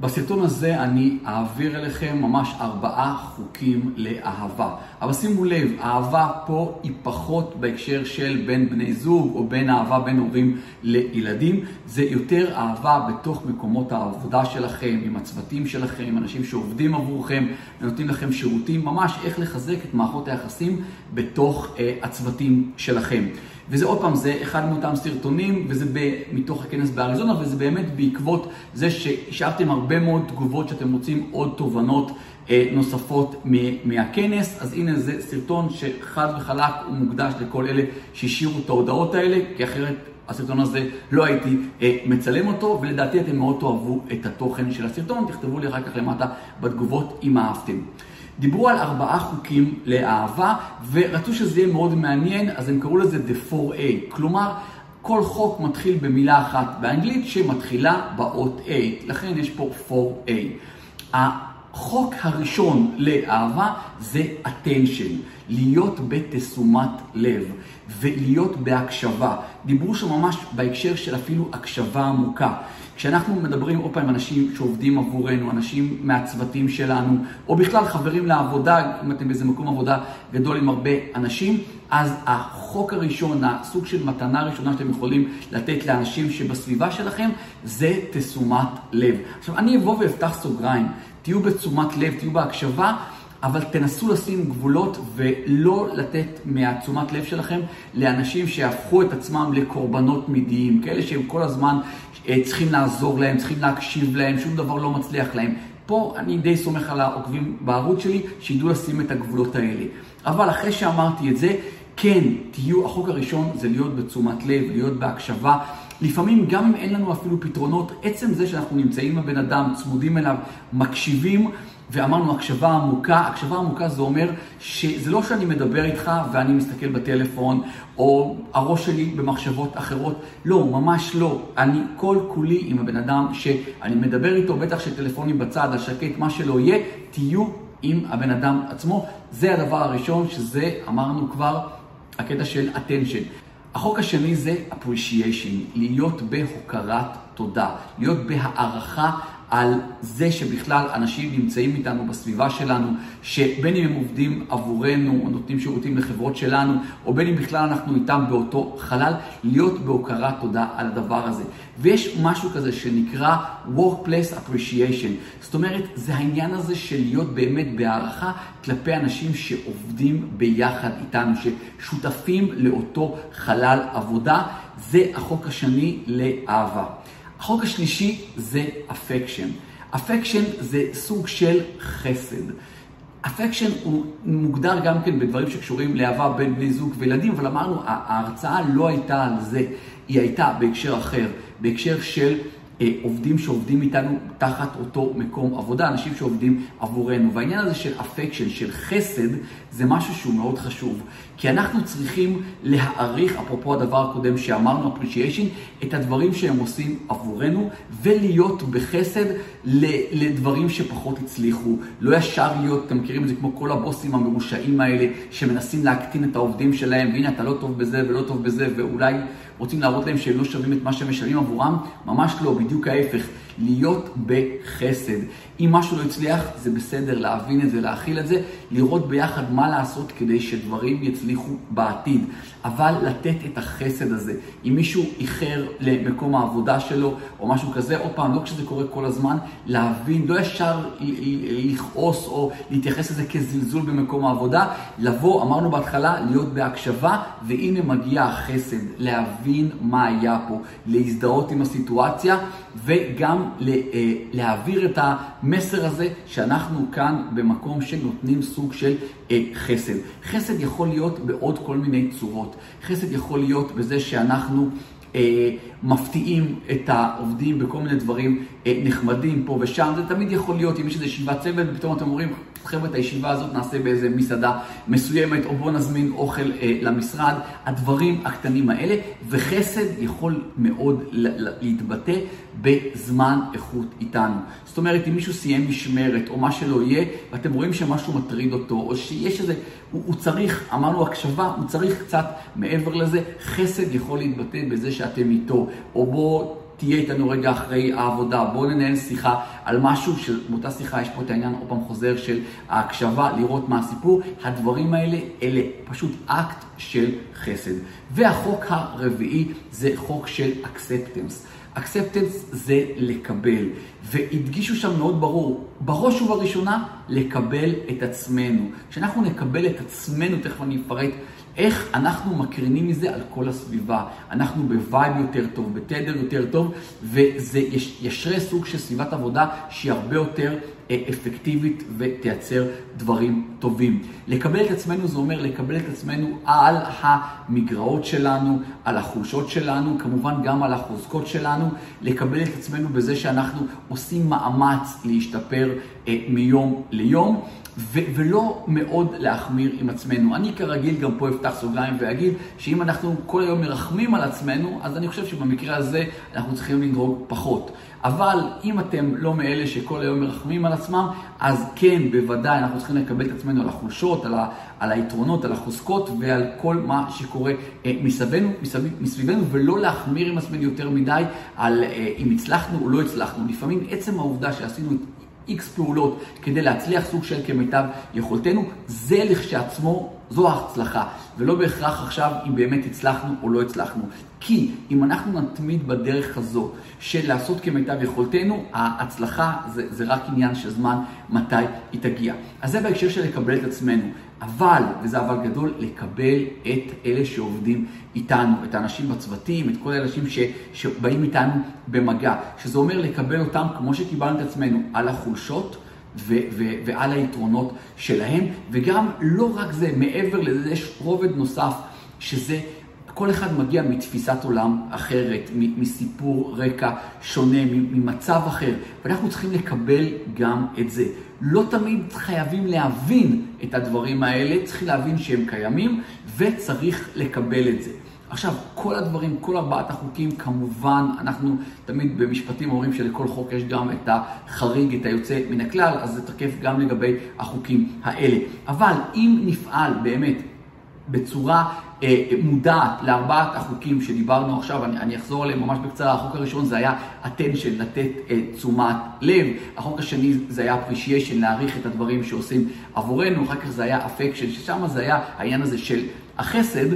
בסרטון הזה אני אעביר אליכם ממש ארבעה חוקים לאהבה. אבל שימו לב, אהבה פה היא פחות בהקשר של בין בני זוג או בין אהבה בין הורים לילדים. זה יותר אהבה בתוך מקומות העבודה שלכם, עם הצוותים שלכם, עם אנשים שעובדים עבורכם, ונותנים לכם שירותים, ממש איך לחזק את מערכות היחסים בתוך אה, הצוותים שלכם. וזה עוד פעם, זה אחד מאותם סרטונים, וזה ב, מתוך הכנס באריזונה, וזה באמת בעקבות זה שהשארתם הרבה מאוד תגובות שאתם רוצים עוד תובנות אה, נוספות מהכנס. אז הנה זה סרטון שחד וחלק הוא מוקדש לכל אלה שהשאירו את ההודעות האלה, כי אחרת הסרטון הזה לא הייתי אה, מצלם אותו, ולדעתי אתם מאוד תאהבו את התוכן של הסרטון. תכתבו לי אחר כך למטה בתגובות אם אהבתם. דיברו על ארבעה חוקים לאהבה, ורצו שזה יהיה מאוד מעניין, אז הם קראו לזה The 4A. כלומר, כל חוק מתחיל במילה אחת באנגלית שמתחילה באות A, לכן יש פה 4A. החוק הראשון לאהבה זה attention, להיות בתשומת לב ולהיות בהקשבה. דיברו שם ממש בהקשר של אפילו הקשבה עמוקה. כשאנחנו מדברים עוד פעם עם אנשים שעובדים עבורנו, אנשים מהצוותים שלנו, או בכלל חברים לעבודה, אם אתם באיזה מקום עבודה גדול עם הרבה אנשים, אז החוק הראשון, הסוג של מתנה ראשונה שאתם יכולים לתת לאנשים שבסביבה שלכם, זה תשומת לב. עכשיו, אני אבוא ואפתח סוגריים, תהיו בתשומת לב, תהיו בהקשבה. אבל תנסו לשים גבולות ולא לתת מהתשומת לב שלכם לאנשים שהפכו את עצמם לקורבנות מידיים, כאלה שהם כל הזמן אה, צריכים לעזור להם, צריכים להקשיב להם, שום דבר לא מצליח להם. פה אני די סומך על העוקבים בערוץ שלי, שידעו לשים את הגבולות האלה. אבל אחרי שאמרתי את זה, כן, תהיו, החוק הראשון זה להיות בתשומת לב, להיות בהקשבה. לפעמים גם אם אין לנו אפילו פתרונות, עצם זה שאנחנו נמצאים עם הבן אדם, צמודים אליו, מקשיבים, ואמרנו הקשבה עמוקה, הקשבה עמוקה זה אומר שזה לא שאני מדבר איתך ואני מסתכל בטלפון, או הראש שלי במחשבות אחרות, לא, ממש לא. אני כל כולי עם הבן אדם שאני מדבר איתו, בטח שטלפונים בצד, השקט, מה שלא יהיה, תהיו עם הבן אדם עצמו. זה הדבר הראשון, שזה אמרנו כבר, הקטע של attention. החוק השני זה appreciation, להיות בהוקרת תודה, להיות בהערכה על זה שבכלל אנשים נמצאים איתנו בסביבה שלנו, שבין אם הם עובדים עבורנו או נותנים שירותים לחברות שלנו, או בין אם בכלל אנחנו איתם באותו חלל, להיות בהוקרת תודה על הדבר הזה. ויש משהו כזה שנקרא Workplace Appreciation. זאת אומרת, זה העניין הזה של להיות באמת בהערכה כלפי אנשים שעובדים ביחד איתנו, ששותפים לאותו חלל עבודה. זה החוק השני לאהבה. החוק השלישי זה אפקשן. אפקשן זה סוג של חסד. אפקשן הוא מוגדר גם כן בדברים שקשורים לאהבה בין בני זוג וילדים, אבל אמרנו, ההרצאה לא הייתה על זה, היא הייתה בהקשר אחר, בהקשר של עובדים שעובדים איתנו תחת אותו מקום עבודה, אנשים שעובדים עבורנו. והעניין הזה של אפקשן, של חסד, זה משהו שהוא מאוד חשוב. כי אנחנו צריכים להעריך, אפרופו הדבר הקודם שאמרנו, appreciation, את הדברים שהם עושים עבורנו, ולהיות בחסד לדברים שפחות הצליחו. לא ישר להיות, אתם מכירים את זה כמו כל הבוסים המרושעים האלה, שמנסים להקטין את העובדים שלהם, והנה אתה לא טוב בזה ולא טוב בזה, ואולי רוצים להראות להם שהם לא שווים את מה שהם משלמים עבורם, ממש לא, בדיוק ההפך. להיות בחסד. אם משהו לא הצליח, זה בסדר להבין את זה, להכיל את זה, לראות ביחד מה לעשות כדי שדברים יצליחו בעתיד. אבל לתת את החסד הזה. אם מישהו איחר למקום העבודה שלו או משהו כזה, עוד פעם, לא כשזה קורה כל הזמן, להבין, לא ישר לכעוס או להתייחס לזה כזלזול במקום העבודה, לבוא, אמרנו בהתחלה, להיות בהקשבה, והנה מגיע החסד, להבין מה היה פה, להזדהות עם הסיטואציה, וגם להעביר את המסר הזה שאנחנו כאן במקום שנותנים סוג של אה, חסד. חסד יכול להיות בעוד כל מיני צורות. חסד יכול להיות בזה שאנחנו... אה, מפתיעים את העובדים בכל מיני דברים אה, נחמדים פה ושם. זה תמיד יכול להיות אם יש איזו ישיבת צוות ופתאום אתם אומרים, חבר'ה, את הישיבה הזאת נעשה באיזה מסעדה מסוימת, או בואו נזמין אוכל אה, למשרד. הדברים הקטנים האלה, וחסד יכול מאוד להתבטא בזמן איכות איתנו. זאת אומרת, אם מישהו סיים משמרת או מה שלא יהיה, ואתם רואים שמשהו מטריד אותו, או שיש איזה, הוא, הוא צריך, אמרנו הקשבה, הוא צריך קצת מעבר לזה, חסד יכול להתבטא בזה שאתם איתו, או בוא תהיה איתנו רגע אחרי העבודה, בוא ננהל שיחה על משהו, שבאותה שיחה יש פה את העניין, עוד פעם חוזר, של ההקשבה, לראות מה הסיפור. הדברים האלה, אלה פשוט אקט של חסד. והחוק הרביעי זה חוק של acceptance. Acceptance זה לקבל, והדגישו שם מאוד ברור, בראש ובראשונה, לקבל את עצמנו. כשאנחנו נקבל את עצמנו, תכף אני אפרט איך אנחנו מקרינים מזה על כל הסביבה. אנחנו ב vibe יותר טוב, בתדר יותר טוב, וזה ישרה סוג של סביבת עבודה שהיא הרבה יותר אה, אפקטיבית ותייצר דברים טובים. לקבל את עצמנו זה אומר לקבל את עצמנו על המגרעות שלנו, על החולשות שלנו, כמובן גם על החוזקות שלנו, לקבל את עצמנו בזה שאנחנו עושים מאמץ להשתפר אה, מיום ליום. ו- ולא מאוד להחמיר עם עצמנו. אני כרגיל גם פה אפתח סוגריים ואגיד שאם אנחנו כל היום מרחמים על עצמנו, אז אני חושב שבמקרה הזה אנחנו צריכים לנהוג פחות. אבל אם אתם לא מאלה שכל היום מרחמים על עצמם, אז כן, בוודאי, אנחנו צריכים לקבל את עצמנו על החולשות, על, ה- על היתרונות, על החוזקות ועל כל מה שקורה אה, מסביבנו, מסביב, מסביבנו, ולא להחמיר עם עצמנו יותר מדי על אה, אם הצלחנו או לא הצלחנו. לפעמים עצם העובדה שעשינו את איקס פעולות כדי להצליח סוג של כמיטב יכולתנו, זה לכשעצמו, זו ההצלחה. ולא בהכרח עכשיו אם באמת הצלחנו או לא הצלחנו. כי אם אנחנו נתמיד בדרך הזו של לעשות כמיטב יכולתנו, ההצלחה זה, זה רק עניין של זמן מתי היא תגיע. אז זה בהקשר של לקבל את עצמנו. אבל, וזה אבל גדול, לקבל את אלה שעובדים איתנו, את האנשים בצוותים, את כל האנשים ש, שבאים איתנו במגע. שזה אומר לקבל אותם כמו שקיבלנו את עצמנו, על החולשות. ו- ו- ועל היתרונות שלהם, וגם לא רק זה, מעבר לזה יש רובד נוסף, שזה כל אחד מגיע מתפיסת עולם אחרת, מסיפור רקע שונה, ממצב אחר, ואנחנו צריכים לקבל גם את זה. לא תמיד חייבים להבין את הדברים האלה, צריכים להבין שהם קיימים, וצריך לקבל את זה. עכשיו, כל הדברים, כל ארבעת החוקים, כמובן, אנחנו תמיד במשפטים אומרים שלכל חוק יש גם את החריג, את היוצא מן הכלל, אז זה תקף גם לגבי החוקים האלה. אבל אם נפעל באמת בצורה אה, מודעת לארבעת החוקים שדיברנו עכשיו, אני, אני אחזור עליהם ממש בקצרה. החוק הראשון זה היה attention, לתת אה, תשומת לב. החוק השני זה היה appreciation, להעריך את הדברים שעושים עבורנו. אחר כך זה היה affection, ששם זה היה העניין הזה של החסד.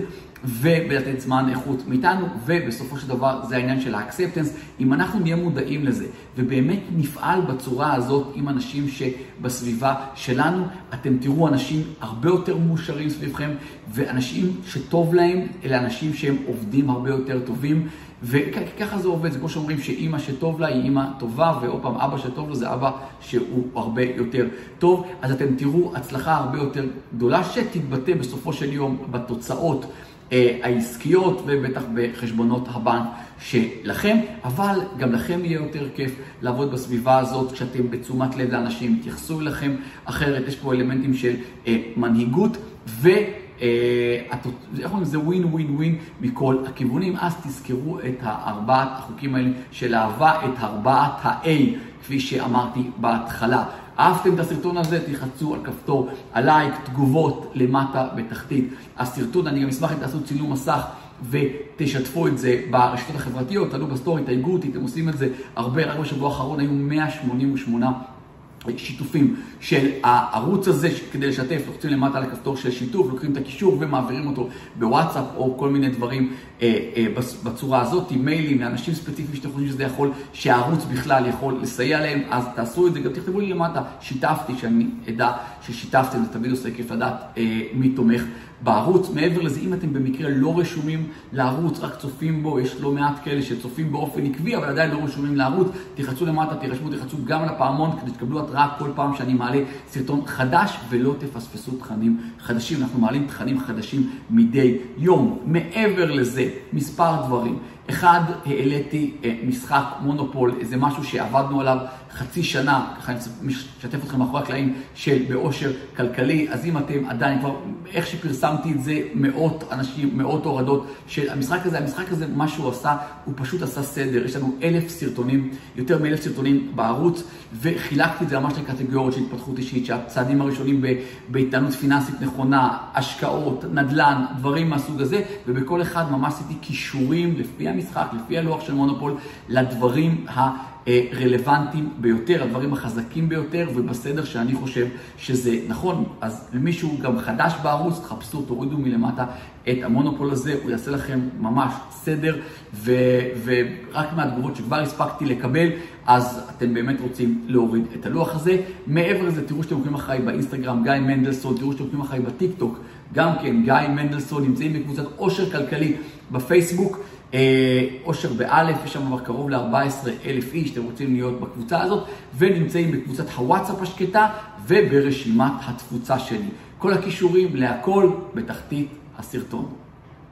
ובלתת זמן איכות מאיתנו, ובסופו של דבר זה העניין של האקספטנס. אם אנחנו נהיה מודעים לזה, ובאמת נפעל בצורה הזאת עם אנשים שבסביבה שלנו, אתם תראו אנשים הרבה יותר מאושרים סביבכם, ואנשים שטוב להם, אלה אנשים שהם עובדים הרבה יותר טובים. וככה זה עובד, זה כמו שאומרים שאימא שטוב לה היא אימא טובה, ועוד פעם, אבא שטוב לו זה אבא שהוא הרבה יותר טוב. אז אתם תראו הצלחה הרבה יותר גדולה שתתבטא בסופו של יום בתוצאות. אה, העסקיות ובטח בחשבונות הבנק שלכם, אבל גם לכם יהיה יותר כיף לעבוד בסביבה הזאת כשאתם בתשומת לב לאנשים, יתייחסו אליכם אחרת, יש פה אלמנטים של אה, מנהיגות ו... אה, איך אומרים? זה ווין ווין ווין מכל הכיוונים. אז תזכרו את הארבעת החוקים האלה של אהבה, את ארבעת ה-A, כפי שאמרתי בהתחלה. אהבתם את הסרטון הזה, תלחצו על כפתור הלייק, תגובות למטה בתחתית. הסרטון. אני גם אשמח אם תעשו צילום מסך ותשתפו את זה ברשתות החברתיות, תעלו בסטורי, תייגו אותי, אתם עושים את זה הרבה, רק בשבוע האחרון היו 188 שיתופים של הערוץ הזה כדי לשתף, לוחצים למטה על הכפתור של שיתוף, לוקחים את הקישור ומעבירים אותו בוואטסאפ או כל מיני דברים אה, אה, בצורה הזאת, מיילים לאנשים ספציפיים שאתם חושבים שזה יכול, שהערוץ בכלל יכול לסייע להם, אז תעשו את זה, גם תכתבו לי למטה, שיתפתי, שאני אדע ששיתפתם, זה תמיד עושה כיף לדעת אה, מי תומך בערוץ. מעבר לזה, אם אתם במקרה לא רשומים לערוץ, רק צופים בו, יש לא מעט כאלה שצופים באופן עקבי, אבל עדיין לא רשומים לערוץ, תלחצו למטה, תירשמו, תלחצו גם לפעמון, כדי שתקבלו התראה כל פעם שאני מעלה סרטון חדש, ולא תפספסו תכנים חדשים. אנחנו מעלים תכנים חדשים מדי יום. מעבר לזה, מספר דברים. אחד, העליתי אה, משחק מונופול, איזה משהו שעבדנו עליו חצי שנה, ככה אני משתף אתכם מאחורי הקלעים, של באושר כלכלי. אז אם אתם עדיין כבר, איך שפרסמתי את זה, מאות אנשים, מאות הורדות של המשחק הזה, המשחק הזה, מה שהוא עשה, הוא פשוט עשה סדר. יש לנו אלף סרטונים, יותר מאלף סרטונים בערוץ, וחילקתי את זה ממש לקטגוריות של התפתחות אישית, שהצעדים הראשונים בהתנהלות פיננסית נכונה, השקעות, נדל"ן, דברים מהסוג הזה, ובכל אחד ממש עשיתי כישורים לפי המשחק, לפי הלוח של מונופול, לדברים הרלוונטיים ביותר, הדברים החזקים ביותר, ובסדר שאני חושב שזה נכון. אז למישהו גם חדש בערוץ, תחפשו, תורידו מלמטה את המונופול הזה, הוא יעשה לכם ממש סדר, ו, ורק מהתגובות שכבר הספקתי לקבל, אז אתם באמת רוצים להוריד את הלוח הזה. מעבר לזה, תראו שאתם עוקבים אחריי באינסטגרם, גיא מנדלסון, תראו שאתם עוקבים אחריי בטיקטוק, גם כן, גיא מנדלסון, נמצאים בקבוצת עושר כלכלי בפייסבוק. אה, באלף, יש שם כבר קרוב ל-14 אלף איש, אתם רוצים להיות בקבוצה הזאת, ונמצאים בקבוצת הוואטסאפ השקטה וברשימת התפוצה שלי. כל הכישורים להכל בתחתית הסרטון.